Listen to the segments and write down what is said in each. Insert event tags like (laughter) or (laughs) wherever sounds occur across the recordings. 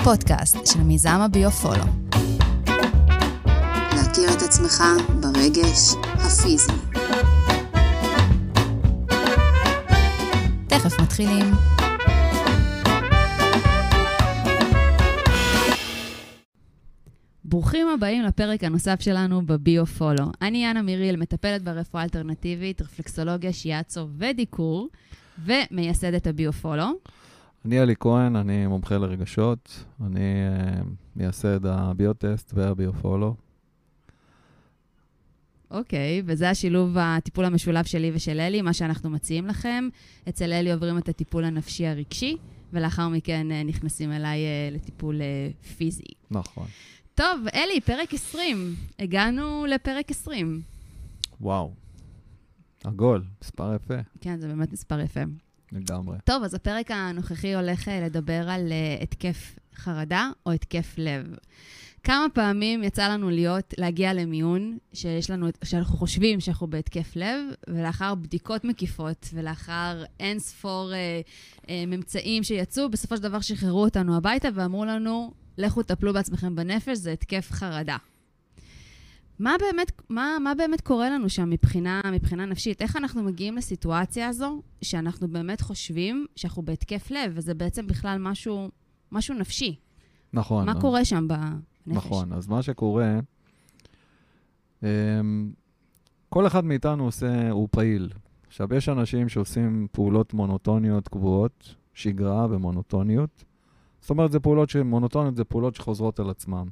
הפודקאסט של מיזם הביו-פולו. להכיר את עצמך ברגש הפיזי. תכף מתחילים. ברוכים הבאים לפרק הנוסף שלנו בביו-פולו. אני יאנה מיריל, מטפלת ברפואה אלטרנטיבית, רפלקסולוגיה, שיאצו ודיקור, ומייסדת הביו-פולו. אני אלי כהן, אני מומחה לרגשות, אני uh, מייסד הביוטסט והביופולו. אוקיי, okay, וזה השילוב הטיפול המשולב שלי ושל אלי, מה שאנחנו מציעים לכם. אצל אלי עוברים את הטיפול הנפשי הרגשי, ולאחר מכן uh, נכנסים אליי uh, לטיפול uh, פיזי. נכון. טוב, אלי, פרק 20. הגענו לפרק 20. וואו. עגול, מספר יפה. כן, זה באמת מספר יפה. לגמרי. טוב, אז הפרק הנוכחי הולך אה, לדבר על uh, התקף חרדה או התקף לב. כמה פעמים יצא לנו להיות, להגיע למיון, שיש לנו, שאנחנו חושבים שאנחנו בהתקף לב, ולאחר בדיקות מקיפות, ולאחר אין ספור אה, אה, ממצאים שיצאו, בסופו של דבר שחררו אותנו הביתה ואמרו לנו, לכו טפלו בעצמכם בנפש, זה התקף חרדה. מה באמת, מה, מה באמת קורה לנו שם מבחינה, מבחינה נפשית? איך אנחנו מגיעים לסיטואציה הזו שאנחנו באמת חושבים שאנחנו בהתקף לב, וזה בעצם בכלל משהו, משהו נפשי? נכון. מה אז, קורה שם בנפש? נכון, אז מה שקורה, um, כל אחד מאיתנו עושה, הוא פעיל. עכשיו, יש אנשים שעושים פעולות מונוטוניות קבועות, שגרה ומונוטוניות. זאת אומרת, זה פעולות שמונוטוניות, זה פעולות שחוזרות על עצמן.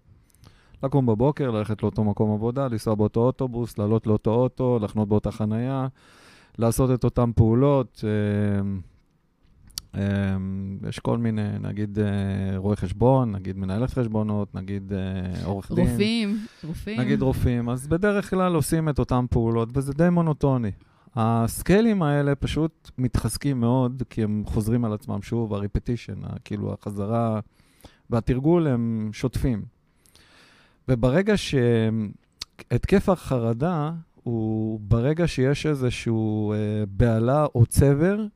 לקום בבוקר, ללכת לאותו מקום עבודה, לנסוע באותו אוטובוס, לעלות לאותו אוטו, לחנות באותה חנייה, לעשות את אותן פעולות. אה, אה, יש כל מיני, נגיד אה, רואי חשבון, נגיד מנהלת חשבונות, נגיד עורך דין. רופאים, רופאים. נגיד רופאים. אז בדרך כלל עושים את אותן פעולות, וזה די מונוטוני. הסקיילים האלה פשוט מתחזקים מאוד, כי הם חוזרים על עצמם שוב, ה-repetition, כאילו החזרה והתרגול הם שוטפים. וברגע שהתקף החרדה הוא ברגע שיש איזשהו אה, בהלה או צבר,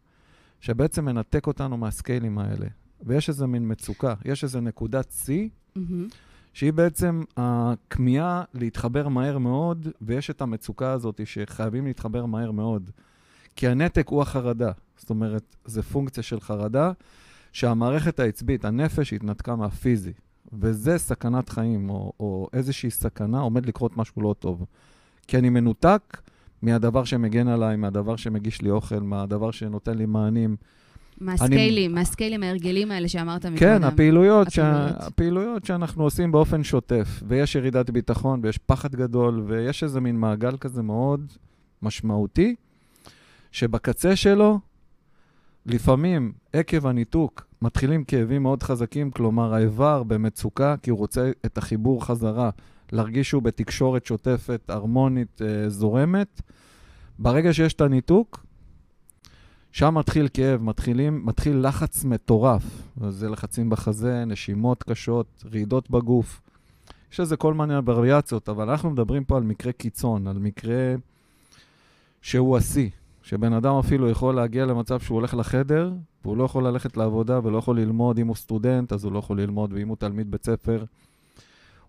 שבעצם מנתק אותנו מהסקיילים האלה. ויש איזה מין מצוקה, יש איזה נקודת שיא, mm-hmm. שהיא בעצם הכמיהה להתחבר מהר מאוד, ויש את המצוקה הזאת שחייבים להתחבר מהר מאוד. כי הנתק הוא החרדה. זאת אומרת, זה פונקציה של חרדה, שהמערכת העצבית, הנפש, התנתקה מהפיזי. וזה סכנת חיים, או, או איזושהי סכנה, עומד לקרות משהו לא טוב. כי אני מנותק מהדבר שמגן עליי, מהדבר שמגיש לי אוכל, מהדבר שנותן לי מענים. מהסקיילים, אני... מהסקיילים, ההרגלים האלה שאמרת מקודם. כן, הפעילויות, הפעילויות. ש... הפעילויות שאנחנו עושים באופן שוטף, ויש ירידת ביטחון, ויש פחד גדול, ויש איזה מין מעגל כזה מאוד משמעותי, שבקצה שלו, לפעמים, עקב הניתוק, מתחילים כאבים מאוד חזקים, כלומר האיבר במצוקה, כי הוא רוצה את החיבור חזרה, להרגיש שהוא בתקשורת שוטפת, הרמונית, אה, זורמת. ברגע שיש את הניתוק, שם מתחיל כאב, מתחילים, מתחיל לחץ מטורף. זה לחצים בחזה, נשימות קשות, רעידות בגוף. יש לזה כל מיני וריאציות, אבל אנחנו מדברים פה על מקרה קיצון, על מקרה שהוא השיא. שבן אדם אפילו יכול להגיע למצב שהוא הולך לחדר, והוא לא יכול ללכת לעבודה ולא יכול ללמוד. אם הוא סטודנט, אז הוא לא יכול ללמוד, ואם הוא תלמיד בית ספר,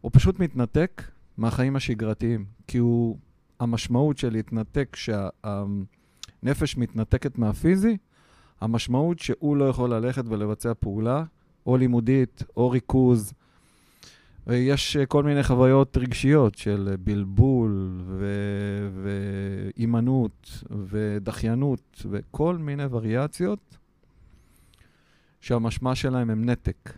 הוא פשוט מתנתק מהחיים השגרתיים. כי הוא, המשמעות של להתנתק, כשהנפש מתנתקת מהפיזי, המשמעות שהוא לא יכול ללכת ולבצע פעולה, או לימודית, או ריכוז, יש אה, כל מיני חוויות רגשיות של בלבול והימנעות ודחיינות וכל מיני וריאציות שהמשמע שלהם הם נתק.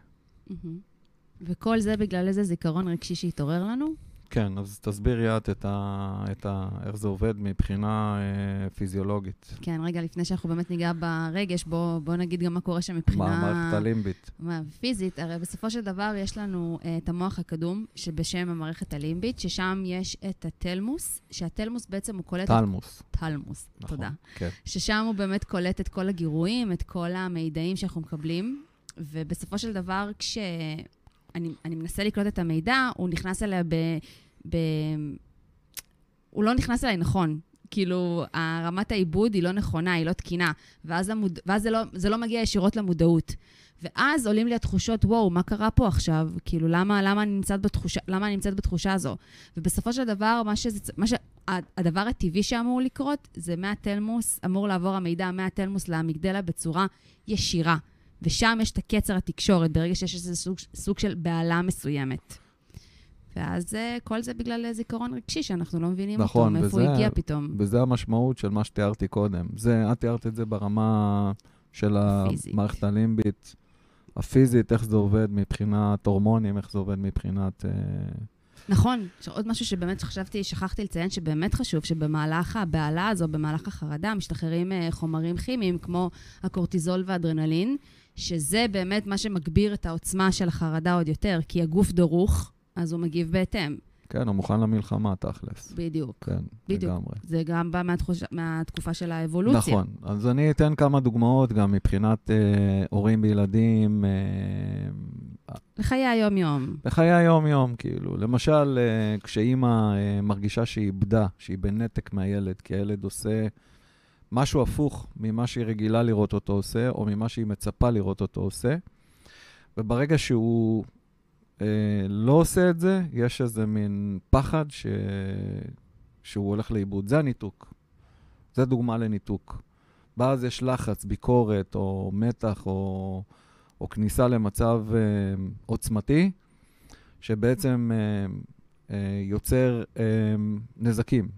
וכל זה בגלל איזה זיכרון רגשי שהתעורר לנו? כן, אז תסבירי את, את, ה, את ה, איך זה עובד מבחינה אה, פיזיולוגית. כן, רגע, לפני שאנחנו באמת ניגע ברגש, בואו בוא נגיד גם מה קורה שם מבחינה... מה המערכת הלימבית? מה, פיזית, הרי בסופו של דבר יש לנו אה, את המוח הקדום, שבשם המערכת הלימבית, ששם יש את התלמוס, שהתלמוס בעצם הוא קולט... תלמוס. את... תלמוס, נכון, תודה. כן. ששם הוא באמת קולט את כל הגירויים, את כל המידעים שאנחנו מקבלים, ובסופו של דבר, כש... אני, אני מנסה לקלוט את המידע, הוא נכנס אליה ב... ב... הוא לא נכנס אליי נכון. כאילו, רמת העיבוד היא לא נכונה, היא לא תקינה, ואז, המוד... ואז זה, לא, זה לא מגיע ישירות למודעות. ואז עולים לי התחושות, וואו, מה קרה פה עכשיו? כאילו, למה, למה, אני, נמצאת בתחושה, למה אני נמצאת בתחושה הזו? ובסופו של דבר, מה שזה, מה ש... הדבר הטבעי שאמור לקרות, זה מהתלמוס, אמור לעבור המידע מהתלמוס לאמיגדלה בצורה ישירה. ושם יש את הקצר התקשורת, ברגע שיש איזה סוג, סוג של בהלה מסוימת. ואז אה, כל זה בגלל זיכרון רגשי שאנחנו לא מבינים נכון, אותו, מאיפה הוא הגיע פתאום. וזה המשמעות של מה שתיארתי קודם. זה, את תיארת את זה ברמה של הפיזית. המערכת הלימבית, הפיזית, איך זה עובד מבחינת הורמונים, איך זה עובד מבחינת... אה... נכון, עוד משהו שבאמת חשבתי, שכחתי לציין שבאמת חשוב, שבמהלך הבהלה הזו, במהלך החרדה, משתחררים אה, חומרים כימיים כמו הקורטיזול והאדרנלין, שזה באמת מה שמגביר את העוצמה של החרדה עוד יותר, כי הגוף דרוך, אז הוא מגיב בהתאם. כן, הוא מוכן למלחמה, תכלס. בדיוק. כן, בדיוק. לגמרי. זה גם בא מהתחוש... מהתקופה של האבולוציה. נכון. אז אני אתן כמה דוגמאות גם מבחינת אה, הורים וילדים. אה, לחיי היום-יום. לחיי היום-יום, כאילו. למשל, אה, כשאימא אה, מרגישה שהיא איבדה, שהיא בנתק מהילד, כי הילד עושה משהו הפוך ממה שהיא רגילה לראות אותו עושה, או ממה שהיא מצפה לראות אותו עושה, וברגע שהוא אה, לא עושה את זה, יש איזה מין פחד ש... שהוא הולך לאיבוד. זה הניתוק. זה דוגמה לניתוק. ואז יש לחץ, ביקורת, או מתח, או, או כניסה למצב אה, עוצמתי, שבעצם אה, אה, יוצר אה, נזקים.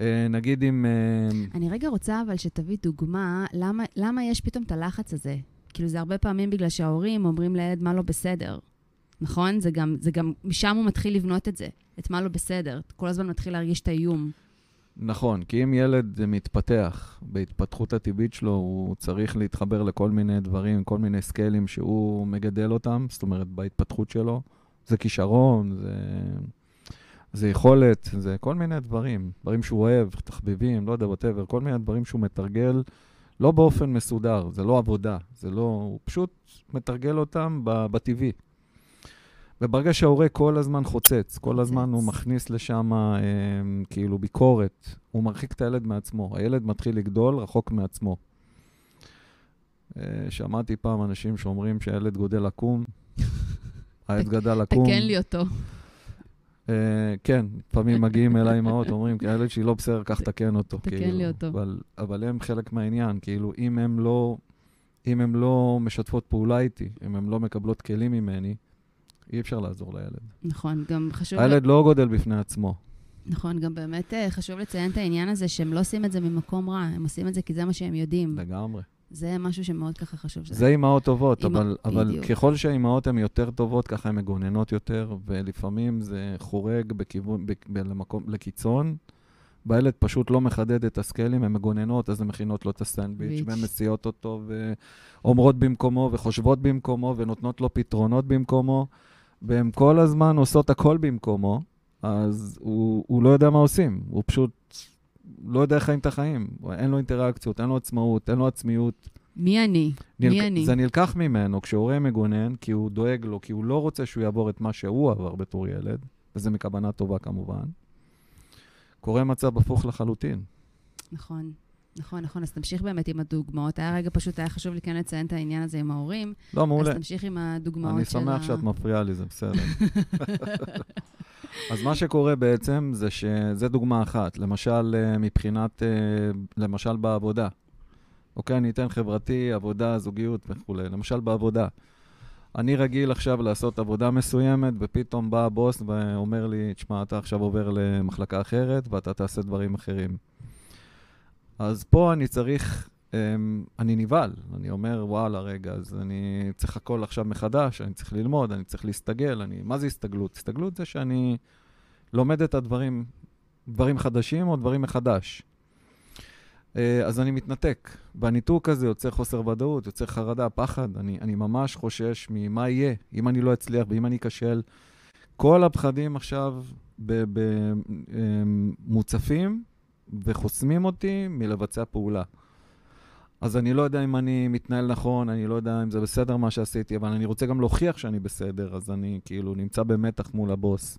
אה, נגיד אם... אה... אני רגע רוצה אבל שתביא דוגמה, למה, למה יש פתאום את הלחץ הזה? כאילו, זה הרבה פעמים בגלל שההורים אומרים לילד מה לא בסדר. נכון? זה גם, זה גם, משם הוא מתחיל לבנות את זה, את מה לא בסדר. כל הזמן מתחיל להרגיש את האיום. נכון, כי אם ילד מתפתח בהתפתחות הטבעית שלו, הוא צריך להתחבר לכל מיני דברים, כל מיני סקיילים שהוא מגדל אותם, זאת אומרת, בהתפתחות שלו. זה כישרון, זה, זה יכולת, זה כל מיני דברים. דברים שהוא אוהב, תחביבים, לא יודע, וואטאבר, כל מיני דברים שהוא מתרגל, לא באופן מסודר, זה לא עבודה, זה לא... הוא פשוט מתרגל אותם בטבעי. וברגע שההורה כל הזמן חוצץ, כל הזמן הוא מכניס לשם אה, כאילו ביקורת, הוא מרחיק את הילד מעצמו. הילד מתחיל לגדול רחוק מעצמו. אה, שמעתי פעם אנשים שאומרים שהילד גודל עקום, (laughs) הילד גדל עקום. תקן לי אותו. Uh, כן, לפעמים מגיעים אליי אמהות, אומרים, הילד שלי לא בסדר, קח תקן אותו. תקן כאילו, לי אותו. אבל, אבל הם חלק מהעניין, כאילו, אם הם לא, אם הם לא משתפות פעולה איתי, אם הם לא מקבלות כלים ממני, אי אפשר לעזור לילד. נכון, גם חשוב... הילד לא גודל בפני עצמו. נכון, גם באמת אה, חשוב לציין את העניין הזה שהם לא עושים את זה ממקום רע, הם עושים את זה כי זה מה שהם יודעים. לגמרי. זה משהו שמאוד ככה חשוב. זה אימהות טובות, אימא... אבל, אבל ככל שהאימהות הן יותר טובות, ככה הן מגוננות יותר, ולפעמים זה חורג בכיוון, ב, ב, למקום, לקיצון. והילד פשוט לא מחדד את הסקיילים, הן מגוננות, אז הן מכינות לו את הסנדוויץ', והן מסיעות אותו, ואומרות במקומו, וחושבות במקומו, ונותנות לו פתרונות במקומו. והן כל הזמן עושות הכל במקומו, אז הוא, הוא לא יודע מה עושים. הוא פשוט לא יודע איך חיים את החיים. אין לו אינטראקציות, אין לו עצמאות, אין לו עצמיות. מי אני? נלק... מי אני? זה נלקח ממנו כשהורה מגונן, כי הוא דואג לו, כי הוא לא רוצה שהוא יעבור את מה שהוא עבר בתור ילד, וזה מכוונה טובה כמובן. קורה מצב הפוך לחלוטין. נכון. נכון, נכון. אז תמשיך באמת עם הדוגמאות. היה רגע פשוט, היה חשוב לי כן לציין את העניין הזה עם ההורים. לא, מעולה. אז תמשיך עם הדוגמאות של ה... אני שמח שאת מפריעה לי, זה בסדר. (laughs) אז מה שקורה בעצם זה שזה דוגמה אחת. למשל, אה, מבחינת, אה, למשל בעבודה. אוקיי, אני אתן חברתי, עבודה, זוגיות וכולי. למשל בעבודה. אני רגיל עכשיו לעשות עבודה מסוימת, ופתאום בא הבוס ואומר לי, תשמע, אתה עכשיו עובר למחלקה אחרת, ואתה תעשה דברים אחרים. אז פה אני צריך, אמ, אני נבהל, אני אומר, וואלה, רגע, אז אני צריך הכל עכשיו מחדש, אני צריך ללמוד, אני צריך להסתגל, אני... מה זה הסתגלות? הסתגלות זה שאני לומד את הדברים, דברים חדשים או דברים מחדש. אה, אז אני מתנתק. והניתוק הזה יוצר חוסר ודאות, יוצר חרדה, פחד. אני, אני ממש חושש ממה יהיה אם אני לא אצליח ואם אני אכשל. כל הפחדים עכשיו מוצפים, וחוסמים אותי מלבצע פעולה. אז אני לא יודע אם אני מתנהל נכון, אני לא יודע אם זה בסדר מה שעשיתי, אבל אני רוצה גם להוכיח שאני בסדר, אז אני כאילו נמצא במתח מול הבוס.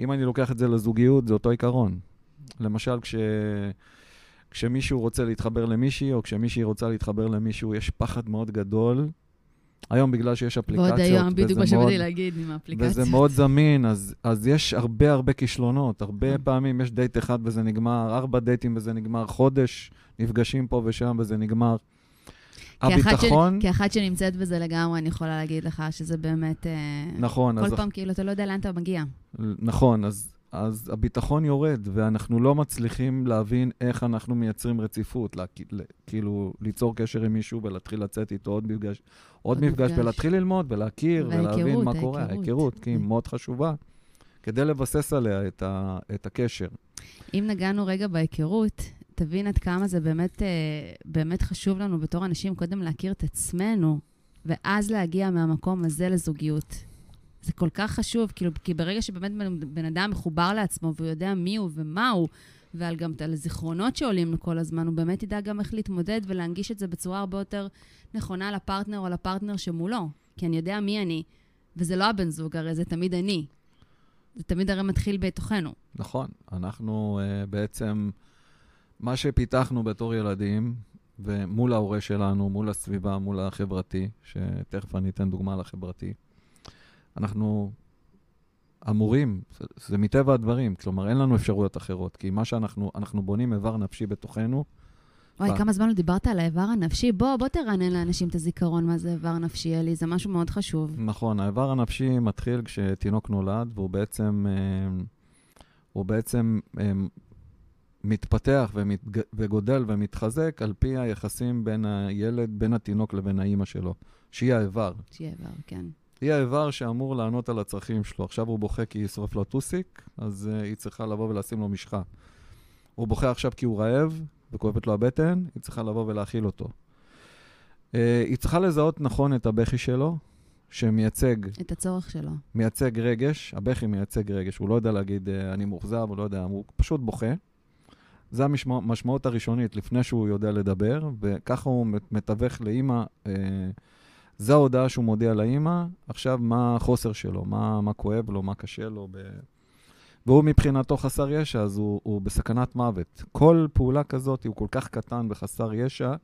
אם אני לוקח את זה לזוגיות, זה אותו עיקרון. למשל, כש... כשמישהו רוצה להתחבר למישהי, או כשמישהי רוצה להתחבר למישהו, יש פחד מאוד גדול היום בגלל שיש אפליקציות, ועוד היום, בדיוק מה שבאתי להגיד עם האפליקציות. וזה מאוד זמין, אז, אז יש הרבה הרבה כישלונות. הרבה Mm. פעמים יש דייט אחד וזה נגמר, ארבע דייטים וזה נגמר, חודש נפגשים פה ושם וזה נגמר. הביטחון, ש... כאחת שנמצאת בזה לגמרי, אני יכולה להגיד לך שזה באמת... אה, נכון, אז כל פעם כאילו אתה לא יודע לאן אתה מגיע. נכון, אז, אז הביטחון יורד, ואנחנו לא מצליחים להבין איך אנחנו מייצרים רציפות, לה, כאילו ליצור קשר עם מישהו ולהתחיל לצאת איתו עוד מפגש, עוד עוד מפגש. ולהתחיל ללמוד ולהכיר ולהבין מה קורה. ההיכרות. כי היא כן. מאוד חשובה, כדי לבסס עליה את, ה, את הקשר. אם נגענו רגע בהיכרות, תבין עד כמה זה באמת, אה, באמת חשוב לנו בתור אנשים קודם להכיר את עצמנו, ואז להגיע מהמקום הזה לזוגיות. זה כל כך חשוב, כאילו, כי ברגע שבאמת בן, בן אדם מחובר לעצמו והוא יודע מי הוא ומה הוא, ועל גם על הזיכרונות שעולים לו כל הזמן, הוא באמת ידע גם איך להתמודד ולהנגיש את זה בצורה הרבה יותר נכונה לפרטנר או לפרטנר שמולו. כי אני יודע מי אני, וזה לא הבן זוג, הרי זה תמיד אני. זה תמיד הרי מתחיל בתוכנו. נכון, אנחנו uh, בעצם, מה שפיתחנו בתור ילדים, ומול ההורה שלנו, מול הסביבה, מול החברתי, שתכף אני אתן דוגמה לחברתי, אנחנו אמורים, זה, זה מטבע הדברים, כלומר, אין לנו אפשרויות אחרות, כי מה שאנחנו, אנחנו בונים איבר נפשי בתוכנו, וואי, מה? כמה זמן לא דיברת על האיבר הנפשי? בוא, בוא תרענן לאנשים את הזיכרון מה זה איבר נפשי, אלי, זה משהו מאוד חשוב. נכון, האיבר הנפשי מתחיל כשתינוק נולד, והוא בעצם, אה, הוא בעצם אה, מתפתח ומתג... וגודל ומתחזק על פי היחסים בין הילד, בין התינוק לבין האימא שלו, שהיא האיבר. שיהיה איבר, כן. היא האיבר שאמור לענות על הצרכים שלו. עכשיו הוא בוכה כי ישרוף לו טוסיק, אז uh, היא צריכה לבוא ולשים לו משחה. הוא בוכה עכשיו כי הוא רעב וכואבת לו הבטן, היא צריכה לבוא ולהאכיל אותו. Uh, היא צריכה לזהות נכון את הבכי שלו, שמייצג את הצורך שלו. מייצג רגש, הבכי מייצג רגש, הוא לא יודע להגיד אה, אני מאוכזב, הוא לא יודע, הוא פשוט בוכה. זה המשמעות הראשונית לפני שהוא יודע לדבר, וככה הוא מת- מתווך לאימא, אה, זו ההודעה שהוא מודיע לאימא, עכשיו מה החוסר שלו, מה, מה כואב לו, מה קשה לו. ב... והוא מבחינתו חסר ישע, אז הוא, הוא בסכנת מוות. כל פעולה כזאת הוא כל כך קטן וחסר ישע,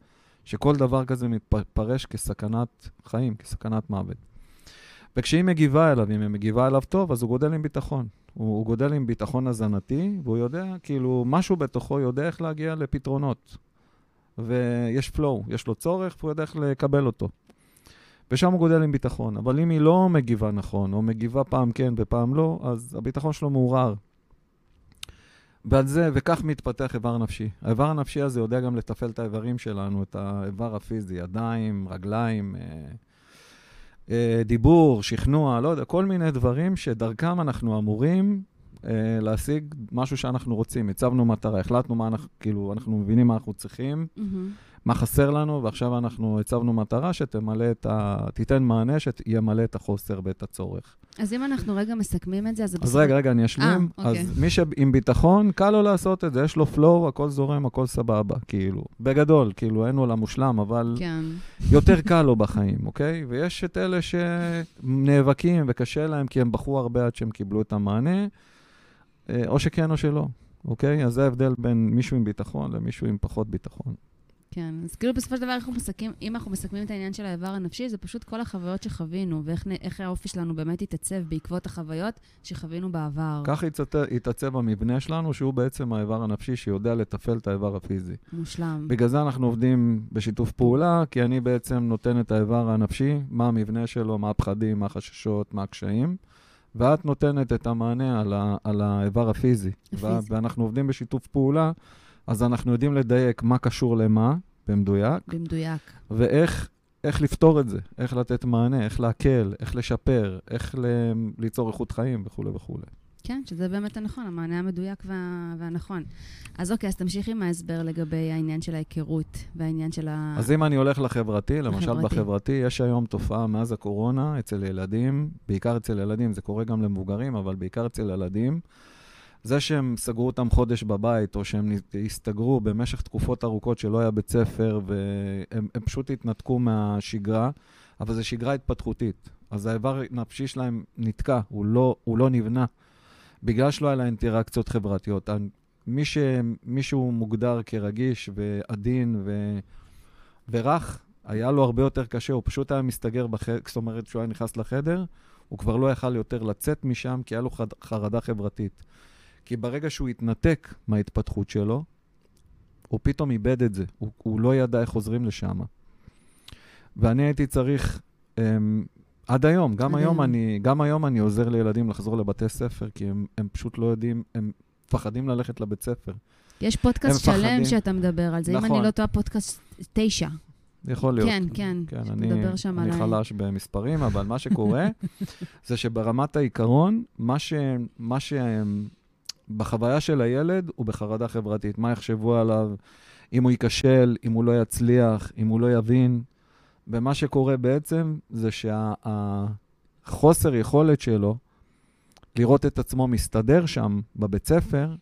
שכל דבר כזה מתפרש כסכנת חיים, כסכנת מוות. וכשהיא מגיבה אליו, אם היא מגיבה אליו טוב, אז הוא גודל עם ביטחון. הוא, הוא גודל עם ביטחון הזנתי, והוא יודע, כאילו, משהו בתוכו יודע איך להגיע לפתרונות. ויש flow, יש לו צורך, והוא יודע איך לקבל אותו. ושם הוא גודל עם ביטחון. אבל אם היא לא מגיבה נכון, או מגיבה פעם כן ופעם לא, אז הביטחון שלו מעורער. ועל זה, וכך מתפתח איבר נפשי. האיבר הנפשי הזה יודע גם לתפעל את האיברים שלנו, את האיבר הפיזי, ידיים, רגליים, אה, אה, דיבור, שכנוע, לא יודע, כל מיני דברים שדרכם אנחנו אמורים אה, להשיג משהו שאנחנו רוצים. הצבנו מטרה, החלטנו מה אנחנו, כאילו, אנחנו מבינים מה אנחנו צריכים, מהמם. מה חסר לנו, ועכשיו אנחנו הצבנו מטרה שתמלא את ה... תיתן מענה שימלא את החוסר ואת הצורך. אז אם אנחנו רגע מסכמים את זה, אז... אז רגע, רגע, אני אשלים. אה, אוקיי. אז מי שעם ביטחון, קל לו לעשות את זה, יש לו flow, הכל זורם, הכל סבבה, כאילו. בגדול, כאילו, אין עולם מושלם, אבל כן. יותר קל לו בחיים, אוקיי? ויש את אלה שנאבקים וקשה להם כי הם בחרו הרבה עד שהם קיבלו את המענה, אה, או שכן או שלא, אוקיי? אז זה ההבדל בין מישהו עם ביטחון למישהו עם פחות ביטחון. כן, אז כאילו בסופו של דבר, אנחנו מסכמים, אם אנחנו מסכמים את העניין של האיבר הנפשי, זה פשוט כל החוויות שחווינו, ואיך האופי שלנו באמת התעצב בעקבות החוויות שחווינו בעבר. כך יתעצב המבנה שלנו, שהוא בעצם האיבר הנפשי שיודע לתפעל את האיבר הפיזי. מושלם. בגלל זה אנחנו עובדים בשיתוף פעולה, כי אני בעצם נותן את האיבר הנפשי, מה המבנה שלו, מה הפחדים, מה החששות, מה הקשיים, ואת נותנת את המענה על, ה, על האיבר הפיזי. הפיזי. ואנחנו עובדים בשיתוף פעולה, אז אנחנו יודעים לדייק מה קשור למה, במדויק, במדויק. ואיך איך לפתור את זה, איך לתת מענה, איך להקל, איך לשפר, איך ל- ליצור איכות חיים וכולי וכולי. כן, שזה באמת הנכון, המענה המדויק וה... והנכון. אז אוקיי, אז תמשיך עם ההסבר לגבי העניין של ההיכרות והעניין של ה... אז אם אני הולך לחברתי, למשל לחברתי. בחברתי, יש היום תופעה מאז הקורונה אצל ילדים, בעיקר אצל ילדים, זה קורה גם למבוגרים, אבל בעיקר אצל ילדים, זה שהם סגרו אותם חודש בבית, או שהם הסתגרו במשך תקופות ארוכות שלא היה בית ספר, והם הם פשוט התנתקו מהשגרה, אבל זו שגרה התפתחותית. אז האיבר הנפשי שלהם נתקע, הוא לא, הוא לא נבנה, בגלל שלא היה לה אינטראקציות חברתיות. מי ש, מישהו מוגדר כרגיש ועדין ו, ורך, היה לו הרבה יותר קשה, הוא פשוט היה מסתגר בחדר, זאת אומרת, כשהוא היה נכנס לחדר, הוא כבר לא יכל יותר לצאת משם, כי היה לו חד, חרדה חברתית. כי ברגע שהוא התנתק מההתפתחות שלו, הוא פתאום איבד את זה, הוא, הוא לא ידע איך חוזרים לשם. ואני הייתי צריך, um, עד היום, גם היום. אני, גם היום אני עוזר לילדים לחזור לבתי ספר, כי הם, הם פשוט לא יודעים, הם מפחדים ללכת לבית ספר. יש פודקאסט שלם מפחדים. שאתה מדבר על זה. אם נכון. אני לא טועה, פודקאסט תשע. יכול להיות. כן, כן. כן, אני, שם אני חלש במספרים, אבל מה שקורה (laughs) זה שברמת העיקרון, מה ש... מה ש... בחוויה של הילד הוא בחרדה חברתית. מה יחשבו עליו, אם הוא ייכשל, אם הוא לא יצליח, אם הוא לא יבין. ומה שקורה בעצם זה שהחוסר יכולת שלו לראות את עצמו מסתדר שם בבית ספר,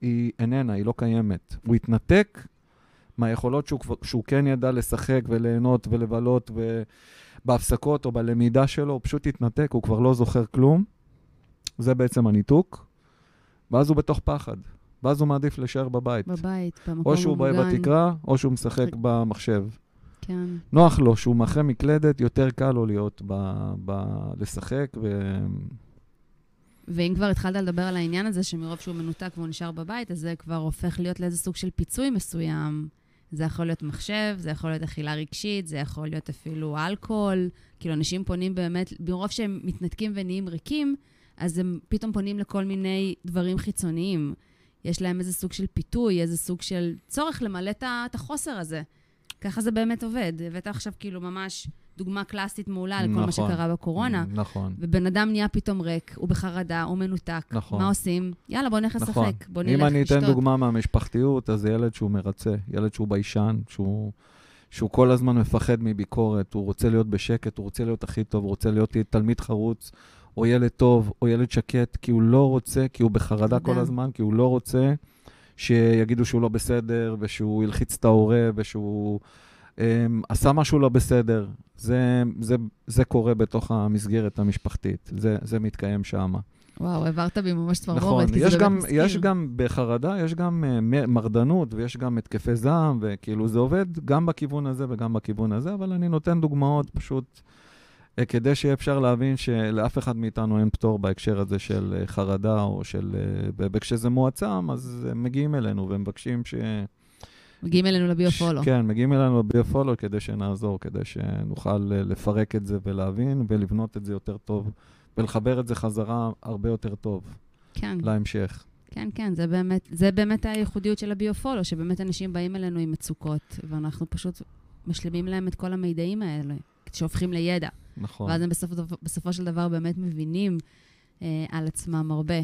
היא איננה, היא לא קיימת. הוא התנתק מהיכולות שהוא, שהוא כן ידע לשחק וליהנות ולבלות בהפסקות או בלמידה שלו, הוא פשוט התנתק, הוא כבר לא זוכר כלום. זה בעצם הניתוק. ואז הוא בתוך פחד. ואז הוא מעדיף להישאר בבית. בבית, במקום או שהוא בא המוגן. בתקרה, או שהוא משחק במחשב. כן. נוח לו, שהוא מאחורי מקלדת, יותר קל לו להיות ב... ב... לשחק, ו... ואם כבר התחלת לדבר על העניין הזה, שמרוב שהוא מנותק והוא נשאר בבית, אז זה כבר הופך להיות לאיזה סוג של פיצוי מסוים. זה יכול להיות מחשב, זה יכול להיות אכילה רגשית, זה יכול להיות אפילו אלכוהול. כאילו, אנשים פונים באמת, מרוב שהם מתנתקים ונהיים ריקים, אז הם פתאום פונים לכל מיני דברים חיצוניים. יש להם איזה סוג של פיתוי, איזה סוג של צורך למלא את החוסר הזה. ככה זה באמת עובד. הבאת עכשיו כאילו ממש דוגמה קלאסית מעולה לכל מה נכון. שקרה בקורונה. נכון. ובן אדם נהיה פתאום ריק, הוא בחרדה, הוא מנותק. נכון. מה עושים? יאללה, בוא נלך נכון. לשחק, בוא נלך אם אני לשתות. אתן דוגמה מהמשפחתיות, אז זה ילד שהוא מרצה, ילד שהוא ביישן, שהוא, שהוא כל הזמן מפחד מביקורת, הוא רוצה להיות בשקט, הוא רוצה להיות הכי טוב, הוא רוצה להיות תלמיד חרוץ, או ילד טוב, או ילד שקט, כי הוא לא רוצה, כי הוא בחרדה כל. הזמן, כי הוא לא רוצה שיגידו שהוא לא בסדר, ושהוא הלחיץ את ההורה, ושהוא um, עשה משהו לא בסדר. זה, זה, זה קורה בתוך המסגרת המשפחתית, זה, זה מתקיים שם. וואו, העברת בי ממש צמרמורת, נכון, כי יש זה גם, באמת מזכיר. יש גם בחרדה, יש גם uh, מרדנות ויש גם התקפי זעם, וכאילו זה עובד גם בכיוון הזה וגם בכיוון הזה, אבל אני נותן דוגמאות פשוט כדי שיהיה אפשר להבין שלאף אחד מאיתנו אין פטור בהקשר הזה של uh, חרדה, או של... Uh, וכשזה מועצם, אז הם מגיעים אלינו ומבקשים ש... מגיעים אלינו לביו-פולו. כן, מגיעים אלינו לביו-פולו כדי שנעזור, כדי שנוכל לפרק את זה ולהבין ולבנות את זה יותר טוב, ולחבר את זה חזרה הרבה יותר טוב כן, להמשך. כן, כן, זה באמת, זה באמת הייחודיות של הביו-פולו, שבאמת אנשים באים אלינו עם מצוקות, ואנחנו פשוט משלימים להם את כל המידעים האלה, שהופכים לידע. נכון. ואז הם בסופו, בסופו של דבר באמת מבינים אה, על עצמם הרבה.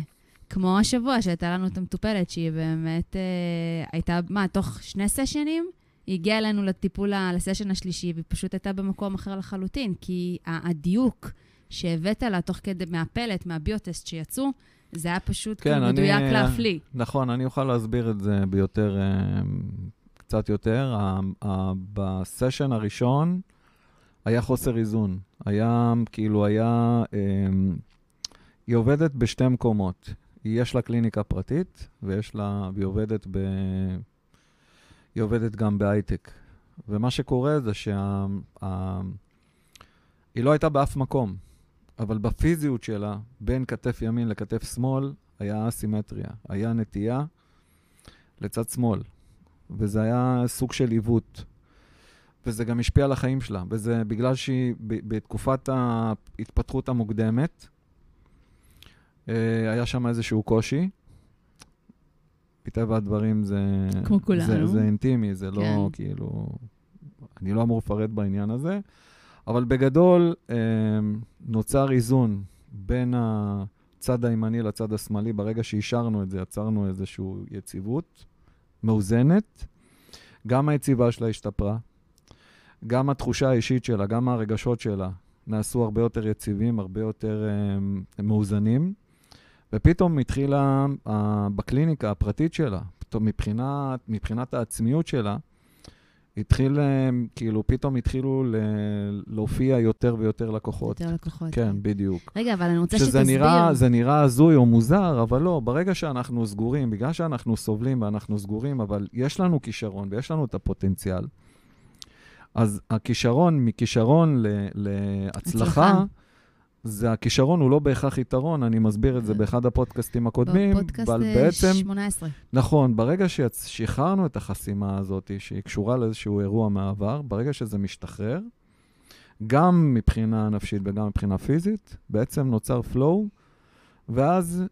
כמו השבוע שהייתה לנו את המטופלת, שהיא באמת אה, הייתה, מה, תוך שני סשנים? היא הגיעה אלינו לטיפול, לסשן השלישי, והיא פשוט הייתה במקום אחר לחלוטין, כי הדיוק שהבאת לה תוך כדי, מהפלט, מהביוטסט שיצאו, זה היה פשוט כן, כאילו אני- מדויק להפליא. נכון, אני אוכל להסביר את זה ביותר, אה, קצת יותר. בסשן הראשון היה חוסר איזון. היה, כאילו, היה... אה, היא עובדת בשתי מקומות. יש לה קליניקה פרטית, ויש לה... והיא עובדת ב... היא עובדת גם בהייטק. ומה שקורה זה שה... ה... היא לא הייתה באף מקום, אבל בפיזיות שלה, בין כתף ימין לכתף שמאל, היה אסימטריה. היה נטייה לצד שמאל, וזה היה סוג של עיוות. וזה גם השפיע על החיים שלה, וזה בגלל שהיא בתקופת ההתפתחות המוקדמת, אה, היה שם איזשהו קושי. מטבע הדברים זה... כמו כולנו. זה, זה אינטימי, זה לא כן. כאילו... אני לא אמור לפרט בעניין הזה, אבל בגדול אה, נוצר איזון בין הצד הימני לצד השמאלי. ברגע שאישרנו את זה, יצרנו איזושהי יציבות מאוזנת. גם היציבה שלה השתפרה, גם התחושה האישית שלה, גם הרגשות שלה נעשו הרבה יותר יציבים, הרבה יותר אה, מאוזנים. ופתאום התחילה, אה, בקליניקה הפרטית שלה, פתאום מבחינת, מבחינת העצמיות שלה, התחיל, אה, כאילו, פתאום התחילו ל- להופיע יותר ויותר לקוחות. יותר לקוחות. כן, בדיוק. רגע, אבל אני רוצה שזה שתסביר. נראה, זה נראה הזוי או מוזר, אבל לא, ברגע שאנחנו סגורים, בגלל שאנחנו סובלים ואנחנו סגורים, אבל יש לנו כישרון ויש לנו את הפוטנציאל, אז הכישרון מכישרון ל- להצלחה, הצלחה. זה הכישרון הוא לא בהכרח יתרון, אני מסביר את זה באחד הפודקאסטים הקודמים, בפודקאסט אה, בעצם, 18. נכון, ברגע ששחררנו את החסימה הזאת, שהיא קשורה לאיזשהו אירוע מהעבר, ברגע שזה משתחרר, גם מבחינה נפשית וגם מבחינה פיזית, בעצם נוצר flow, ואז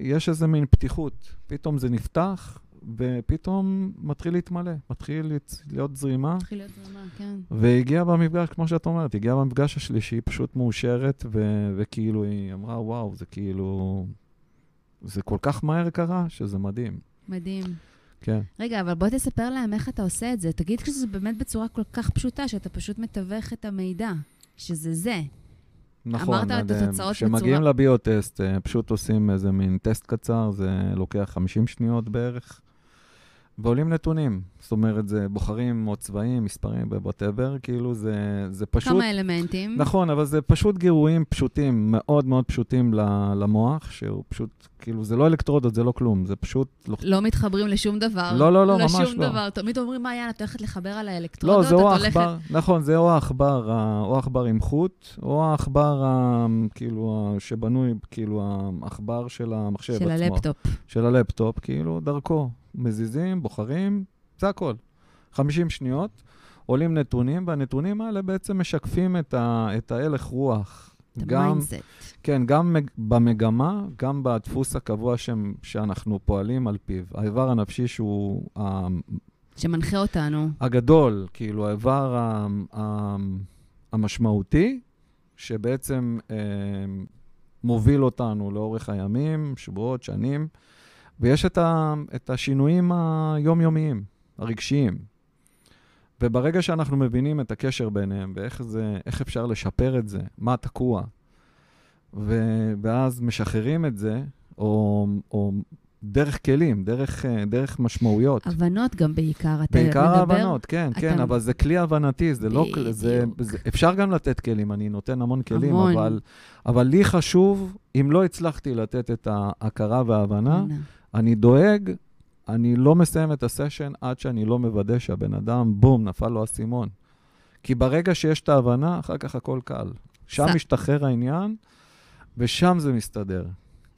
יש איזה מין פתיחות. פתאום זה נפתח, ופתאום מתחיל להתמלא, מתחיל להיות- זרימה. מתחיל להיות זרמה, כן. והגיעה במפגש, כמו שאת אומרת, הגיעה במפגש השלישי, היא פשוט מאושרת, ו- וכאילו היא אמרה, וואו, זה כאילו... זה כל כך מהר קרה, שזה מדהים. מדהים. כן. רגע, אבל בוא תספר להם איך אתה עושה את זה. תגיד שזה באמת בצורה כל כך פשוטה, שאתה פשוט מתווך את המידע, שזה זה. נכון. אמרת את התוצאות כשמגיעים בצורה- לביוטסט, אה, פשוט עושים איזה מין טסט קצר, זה לוקח 50 שניות בערך, ועולים נתונים. זאת אומרת, זה בוחרים או צבעים, מספרים, וואטאבר, כאילו זה, זה פשוט... כמה אלמנטים. נכון, אבל זה פשוט גירויים פשוטים, מאוד מאוד פשוטים למוח, שהוא פשוט, כאילו, זה לא אלקטרודות, זה לא כלום, זה פשוט... לוח- לא מתחברים לשום דבר. לא, לא, לא, ממש לשום לא. דבר. תמיד אומרים, מה, יאללה, את הולכת לחבר על האלקטרודות, לא, זה או את הולכת... העכבר, נכון, זה או העכבר, או העכבר עם חוט, או העכבר, כאילו, שבנוי, כאילו, העכבר של המחשב של עצמו. הלפטופ. של הלפטופ, כאילו, דרכו. מזיזים, בוחרים, זה הכל. 50 שניות, עולים נתונים, והנתונים האלה בעצם משקפים את, ה, את ההלך רוח. גם. כן, גם מג- במגמה, גם בדפוס הקבוע ש, שאנחנו פועלים על פיו. האיבר הנפשי שהוא שמנחה אותנו. הגדול, כאילו, האיבר ה, ה, המשמעותי, שבעצם אה, מוביל אותנו לאורך הימים, שבועות, שנים, ויש את, ה, את השינויים היומיומיים, הרגשיים. וברגע שאנחנו מבינים את הקשר ביניהם ואיך זה, איך אפשר לשפר את זה, מה תקוע, ו, ואז משחררים את זה, או, או דרך כלים, דרך, דרך משמעויות. הבנות גם בעיקר. אתה בעיקר מדבר- ההבנות, כן, אתה- כן, אבל זה כלי הבנתי, זה לא... כל- זה, בדיוק. זה, אפשר גם לתת כלים, אני נותן המון כלים, המון. אבל, אבל לי חשוב, אם לא הצלחתי לתת את ההכרה וההבנה, אני דואג, אני לא מסיים את הסשן עד שאני לא מוודא שהבן אדם, בום, נפל לו האסימון. כי ברגע שיש את ההבנה, אחר כך הכל קל. שם משתחרר העניין, ושם זה מסתדר.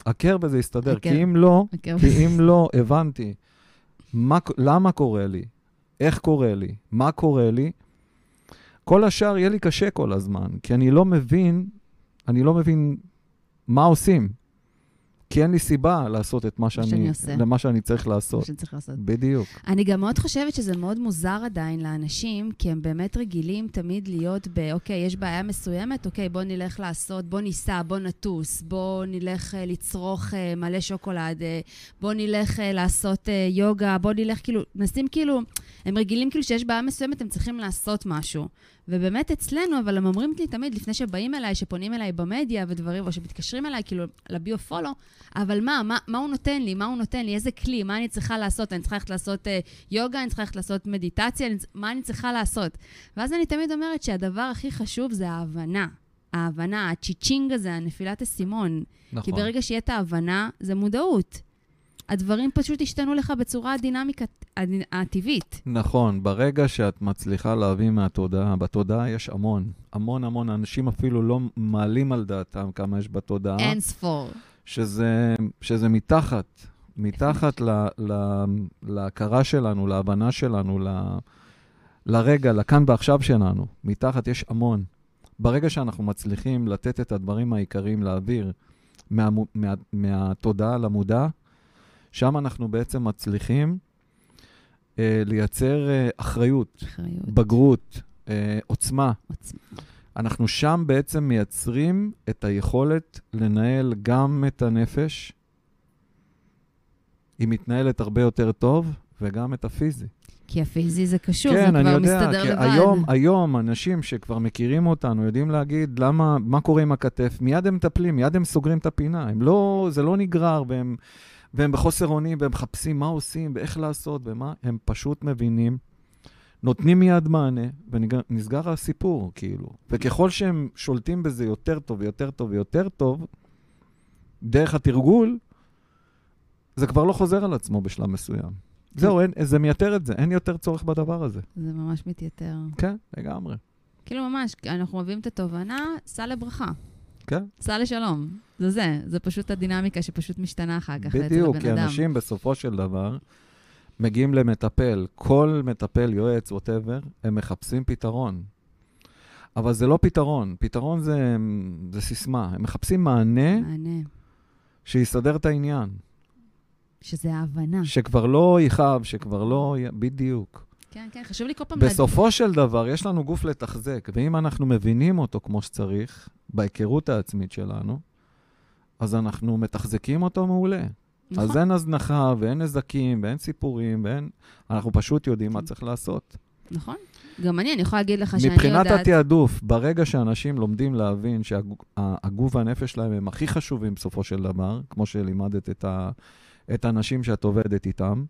הכר בזה יסתדר, הכר. כי אם לא, אוקיי. כי אם לא הבנתי מה, למה קורה לי, איך קורה לי, מה קורה לי, כל השאר יהיה לי קשה כל הזמן, כי אני לא מבין, אני לא מבין מה עושים. כי אין לי סיבה לעשות את מה שאני, שאני עושה. למה שאני צריך לעשות. שצריך לעשות. בדיוק. אני גם מאוד חושבת שזה מאוד מוזר עדיין לאנשים, כי הם באמת רגילים תמיד להיות ב, אוקיי, יש בעיה מסוימת, אוקיי, בוא נלך לעשות, בוא ניסע, בוא נטוס, בוא נלך אה, לצרוך אה, מלא שוקולד, אה, בוא נלך אה, לעשות אה, יוגה, בוא נלך כאילו, מנסים כאילו, הם רגילים כאילו שיש בעיה מסוימת, הם צריכים לעשות משהו. ובאמת אצלנו, אבל הם אומרים לי תמיד, לפני שבאים אליי, שפונים אליי במדיה ודברים, או שמתקשרים אליי, כאילו, לביו-פולו, אבל מה, מה, מה הוא נותן לי? מה הוא נותן לי? איזה כלי? מה אני צריכה לעשות? אני צריכה ללכת לעשות אה, יוגה? אני צריכה ללכת לעשות מדיטציה? אני, מה אני צריכה לעשות? ואז אני תמיד אומרת שהדבר הכי חשוב זה ההבנה. ההבנה, הצ'יצ'ינג הזה, הנפילת אסימון. נכון. כי ברגע שיהיה את ההבנה, זה מודעות. הדברים פשוט ישתנו לך בצורה הדינמיקה הדינ- הטבעית. נכון, ברגע שאת מצליחה להביא מהתודעה, בתודעה יש המון, המון המון, אנשים אפילו לא מעלים על דעתם כמה יש בתודעה. אין ספור. שזה, שזה מתחת, מתחת ל, ל, להכרה שלנו, להבנה שלנו, ל, לרגע, לכאן ועכשיו שלנו. מתחת יש המון. ברגע שאנחנו מצליחים לתת את הדברים העיקריים להעביר מה, מה, מהתודעה למודע, שם אנחנו בעצם מצליחים אה, לייצר אה, אחריות, אחריות. בגרות, אה, עוצמה. עוצמה. אנחנו שם בעצם מייצרים את היכולת לנהל גם את הנפש, היא מתנהלת הרבה יותר טוב, וגם את הפיזי. כי הפיזי זה קשור, זה כן, אני כבר יודע, מסתדר לבד. היום, היום אנשים שכבר מכירים אותנו יודעים להגיד למה, מה קורה עם הכתף, מיד הם מטפלים, מיד הם סוגרים את הפינה. הם לא, זה לא נגרר, והם, והם בחוסר אונים, והם מחפשים מה עושים, ואיך לעשות, ומה, הם פשוט מבינים, נותנים מיד מענה, ונסגר הסיפור, כאילו. וככל שהם שולטים בזה יותר טוב ויותר טוב ויותר טוב, דרך התרגול, זה כבר לא חוזר על עצמו בשלב מסוים. זהו, אין, זה מייתר את זה, אין יותר צורך בדבר הזה. זה ממש מתייתר. כן, לגמרי. כאילו ממש, אנחנו מביאים את התובנה, סע לברכה. כן. סע לשלום. זה זה, זה פשוט הדינמיקה שפשוט משתנה אחר כך. בדיוק, כי אנשים בסופו של דבר מגיעים למטפל, כל מטפל, יועץ, ווטאבר, הם מחפשים פתרון. אבל זה לא פתרון, פתרון זה, זה סיסמה. הם מחפשים מענה, מענה. שיסדר את העניין. שזה ההבנה. שכבר לא יכאב, שכבר לא... בדיוק. כן, כן, חשוב לי כל פעם... בסופו של דבר, יש לנו גוף לתחזק, ואם אנחנו מבינים אותו כמו שצריך, בהיכרות העצמית שלנו, אז אנחנו מתחזקים אותו מעולה. נכון. אז אין הזנחה, ואין נזקים, ואין סיפורים, ואין... אנחנו פשוט יודעים מה כן. צריך לעשות. נכון. גם אני, אני יכולה להגיד לך שאני מבחינת יודעת... התעדוף, ברגע שאנשים לומדים להבין שהגוף והנפש שלהם הם הכי חשובים בסופו של דבר, כמו שלימדת את, ה, את האנשים שאת עובדת איתם,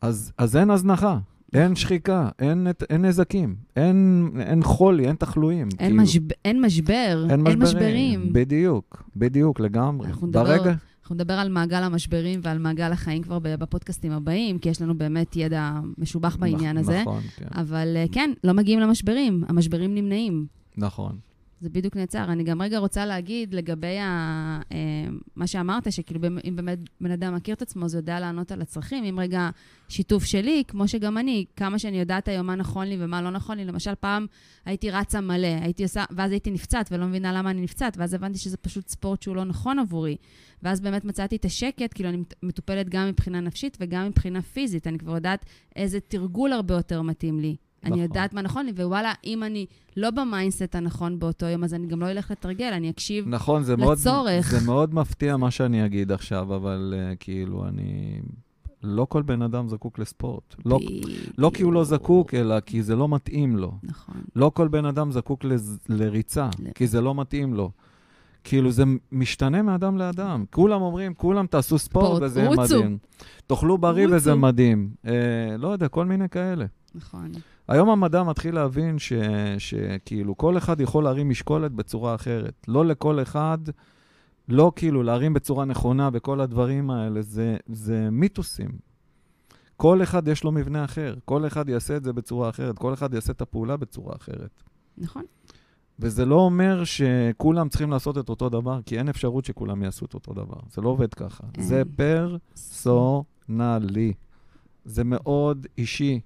אז, אז אין הזנחה, אין שחיקה, אין, אין נזקים, אין, אין חולי, אין תחלואים. אין, כאילו, משב... אין משבר, אין, אין משברים. בדיוק, בדיוק, לגמרי. אנחנו נדבר- ברגע... אנחנו נדבר על מעגל המשברים ועל מעגל החיים כבר בפודקאסטים הבאים, כי יש לנו באמת ידע משובח בעניין נכ- הזה. נכון, כן, אבל אה, כן, לא מגיעים למשברים, המשברים נמנעים. נכון. זה בדיוק נעצר. אני גם רגע רוצה להגיד לגבי ה, אה, מה שאמרת, שכאילו אם באמת בן אדם מכיר את עצמו, זה יודע לענות על הצרכים. אם רגע שיתוף שלי, כמו שגם אני, כמה שאני יודעת היום מה נכון לי ומה לא נכון לי. למשל, פעם הייתי רצה מלא, הייתי עושה, ואז הייתי נפצעת ולא מבינה למה אני נפצעת, ואז הבנתי שזה פשוט ספורט שהוא לא נכון עבורי. ואז באמת מצאתי את השקט, כאילו אני מטופלת גם מבחינה נפשית וגם מבחינה פיזית. אני כבר יודעת איזה תרגול הרבה יותר מתאים לי. אני נכון. יודעת מה נכון לי, ווואלה, אם אני לא ב mindset הנכון באותו יום, אז אני גם לא אלך לתרגל, אני אקשיב. נכון, זה לצורך. זה מאוד מפתיע מה שאני אגיד עכשיו, אבל uh, כאילו, אני... לא כל בן אדם זקוק לספורט. לא, לא כי הוא לא זקוק, אלא כי זה לא מתאים לו. נכון. לא כל בן אדם זקוק לז, לריצה, ל- כי זה לא מתאים לו. כאילו, זה משתנה מאדם לאדם. כולם אומרים, כולם תעשו ספורט ספורט, וזה רוצו. מדהים. תאכלו בריא רוצו. וזה מדהים. אה, לא יודע, כל מיני כאלה. נכון. היום המדע מתחיל להבין ש, שכאילו כל אחד יכול להרים משקולת בצורה אחרת. לא לכל אחד, לא כאילו להרים בצורה נכונה וכל הדברים האלה, זה, זה מיתוסים. כל אחד יש לו מבנה אחר, כל אחד יעשה את זה בצורה אחרת, כל אחד יעשה את הפעולה בצורה אחרת. נכון. וזה לא אומר שכולם צריכים לעשות את אותו דבר, כי אין אפשרות שכולם יעשו את אותו דבר. זה לא עובד ככה. זה פרסונלי. זה מאוד אישי,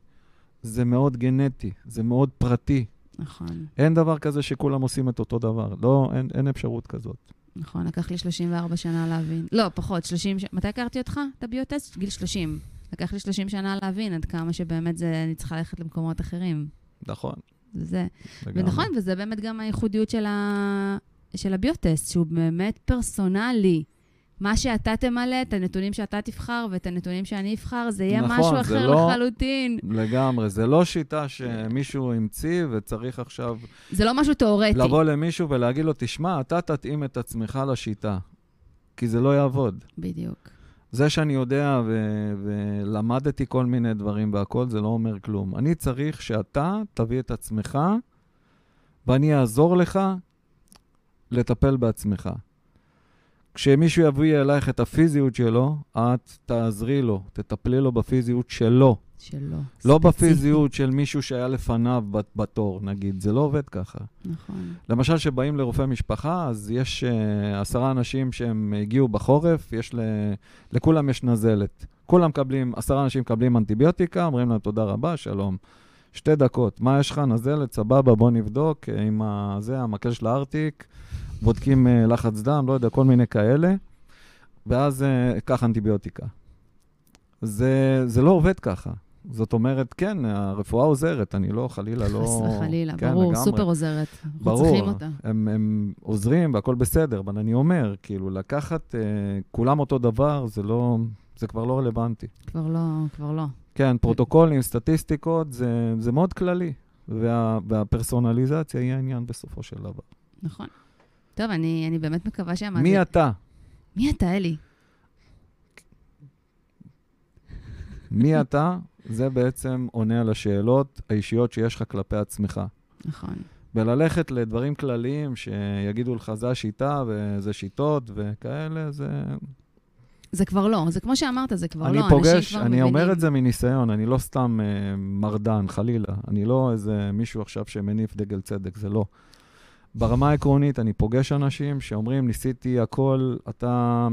זה מאוד גנטי, זה מאוד פרטי. נכון. אין דבר כזה שכולם עושים את אותו דבר. לא, אין, אין אפשרות כזאת. נכון, לקח לי 34 שנה להבין. לא, פחות, 30... ש... מתי הכרתי אותך? את הביוטסט? גיל 30. לקח לי 30 שנה להבין עד כמה שבאמת זה, אני צריכה ללכת למקומות אחרים. נכון. זה. לגמרי. ונכון, וזה באמת גם הייחודיות של, ה... של הביוטסט, שהוא באמת פרסונלי. מה שאתה תמלא, את הנתונים שאתה תבחר ואת הנתונים שאני אבחר, זה יהיה נכון, משהו זה אחר לא- לחלוטין. לגמרי. זה לא שיטה שמישהו המציא וצריך עכשיו זה לא משהו תיאורטי. לבוא למישהו ולהגיד לו, תשמע, אתה תתאים את עצמך לשיטה, כי זה לא יעבוד. בדיוק. זה שאני יודע ו- ולמדתי כל מיני דברים והכל, זה לא אומר כלום. אני צריך שאתה תביא את עצמך, ואני אעזור לך לטפל בעצמך. כשמישהו יביא אלייך את הפיזיות שלו, את תעזרי לו, תטפלי לו בפיזיות שלו. שלא. לא ספציפי. בפיזיות של מישהו שהיה לפניו בת- בתור, נגיד. זה לא עובד ככה. נכון. למשל, כשבאים לרופא משפחה, אז יש uh, עשרה אנשים שהם הגיעו בחורף, יש ל... לכולם יש נזלת. כולם מקבלים, עשרה אנשים מקבלים אנטיביוטיקה, אומרים להם תודה רבה, שלום. שתי דקות, מה יש לך? נזלת, סבבה, בוא נבדוק אה, עם ה... זה, המקל של הארטיק, בודקים uh, לחץ דם, לא יודע, כל מיני כאלה, ואז uh, קח אנטיביוטיקה. זה, זה לא עובד ככה. זאת אומרת, כן, הרפואה עוזרת, אני לא, חלילה, לא... חס וחלילה, כן, ברור, לגמרי. סופר עוזרת. ברור, צריכים אותה. הם, הם עוזרים והכל בסדר, אבל אני אומר, כאילו, לקחת אה, כולם אותו דבר, זה לא, זה כבר לא רלוונטי. כבר לא, כבר לא. כן, פרוטוקולים, סטטיסטיקות, זה, זה מאוד כללי, וה, והפרסונליזציה היא העניין בסופו של דבר. נכון. טוב, אני, אני באמת מקווה שהמאזין... מי אתה? מי אתה, אלי? מי אתה? זה בעצם עונה על השאלות האישיות שיש לך כלפי עצמך. נכון. וללכת לדברים כלליים שיגידו לך, זה השיטה וזה שיטות וכאלה, זה... זה כבר לא, זה כמו שאמרת, זה כבר אני לא, פוגש, אנשים כבר אני מבינים. אומר את זה מניסיון, אני לא סתם אה, מרדן, חלילה. אני לא איזה מישהו עכשיו שמניף דגל צדק, זה לא. ברמה העקרונית, אני פוגש אנשים שאומרים, ניסיתי הכל, אתה,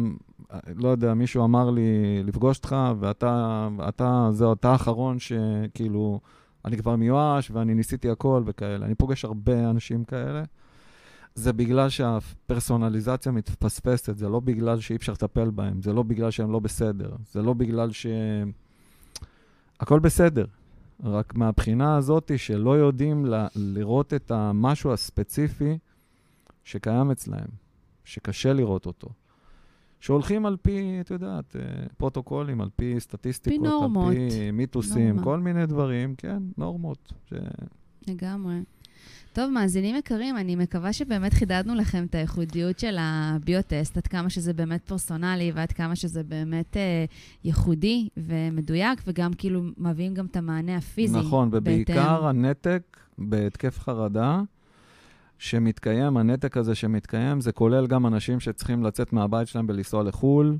לא יודע, מישהו אמר לי לפגוש אותך, ואתה, אתה, זהו, אתה האחרון שכאילו, אני כבר מיואש ואני ניסיתי הכל וכאלה. אני פוגש הרבה אנשים כאלה. זה בגלל שהפרסונליזציה מתפספסת, זה לא בגלל שאי אפשר לטפל בהם, זה לא בגלל שהם לא בסדר, זה לא בגלל ש... הכל בסדר. רק מהבחינה הזאת שלא יודעים ל- לראות את המשהו הספציפי שקיים אצלהם, שקשה לראות אותו. שהולכים על פי, את יודעת, אה, פרוטוקולים, על פי סטטיסטיקות, נורמות. על פי מיתוסים, נורמה. כל מיני דברים, כן, נורמות. ש... לגמרי. טוב, מאזינים יקרים, אני מקווה שבאמת חידדנו לכם את הייחודיות של הביוטסט, עד כמה שזה באמת פרסונלי ועד כמה שזה באמת אה, ייחודי ומדויק, וגם כאילו מביאים גם את המענה הפיזי. נכון, ובעיקר בהתאם. הנתק בהתקף חרדה שמתקיים, הנתק הזה שמתקיים, זה כולל גם אנשים שצריכים לצאת מהבית שלהם ולנסוע לחו"ל.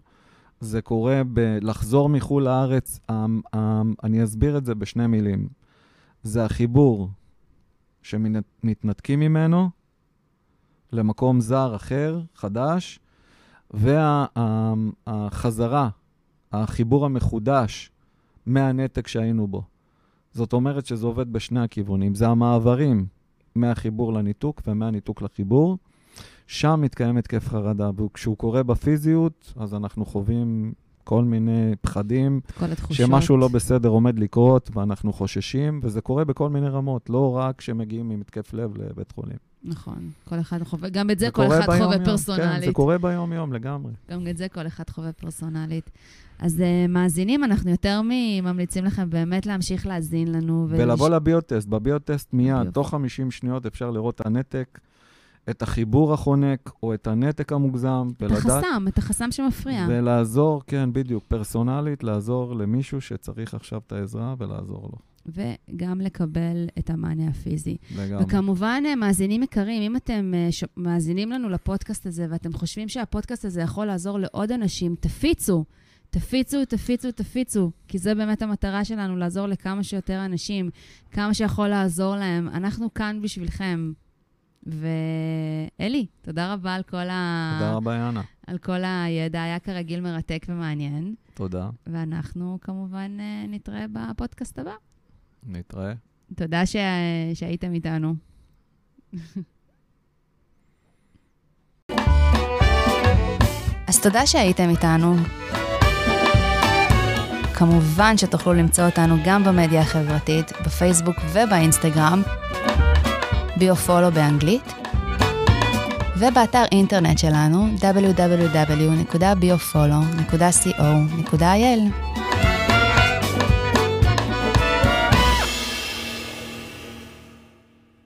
זה קורה בלחזור מחו"ל לארץ. אמ, אמ, אני אסביר את זה בשני מילים. זה החיבור שמתנתקים ממנו למקום זר אחר, חדש, והחזרה, החיבור המחודש מהנתק שהיינו בו. זאת אומרת שזה עובד בשני הכיוונים. זה המעברים מהחיבור לניתוק ומהניתוק לחיבור. שם מתקיים התקף חרדה, וכשהוא קורה בפיזיות, אז אנחנו חווים כל מיני פחדים, כל התחושות. שמשהו לא בסדר עומד לקרות, ואנחנו חוששים, וזה קורה בכל מיני רמות, לא רק כשמגיעים עם התקף לב לבית חולים. נכון, כל אחד חווה, גם את זה, זה כל אחד חווה ביום-יום, פרסונלית. כן, זה קורה ביום-יום לגמרי. גם את זה כל אחד חווה פרסונלית. אז uh, מאזינים, אנחנו יותר מממליצים לכם באמת להמשיך להאזין לנו. ולבוא לביוטסט, בביוטסט מיד, בדיוק. תוך 50 שניות אפשר לראות את הנתק, את החיבור החונק, או את הנתק המוגזם, את החסם, את החסם שמפריע. ולעזור, כן, בדיוק, פרסונלית, לעזור למישהו שצריך עכשיו את העזרה ולעזור לו. וגם לקבל את המענה הפיזי. לגמרי. וכמובן, אה, מאזינים יקרים, אם אתם אה, ש... מאזינים לנו לפודקאסט הזה ואתם חושבים שהפודקאסט הזה יכול לעזור לעוד אנשים, תפיצו. תפיצו, תפיצו, תפיצו, כי זה באמת המטרה שלנו, לעזור לכמה שיותר אנשים, כמה שיכול לעזור להם. אנחנו כאן בשבילכם. ואלי, תודה רבה על כל, ה... תודה רבה, יאנה. על כל הידע, היה כרגיל מרתק ומעניין, תודה. ואנחנו כמובן אה, נתראה בפודקאסט הבא. נתראה. תודה ש... שהייתם איתנו. אז תודה שהייתם איתנו. כמובן שתוכלו למצוא אותנו גם במדיה החברתית, בפייסבוק ובאינסטגרם, ביופולו באנגלית, ובאתר אינטרנט שלנו www.biofollow.co.il.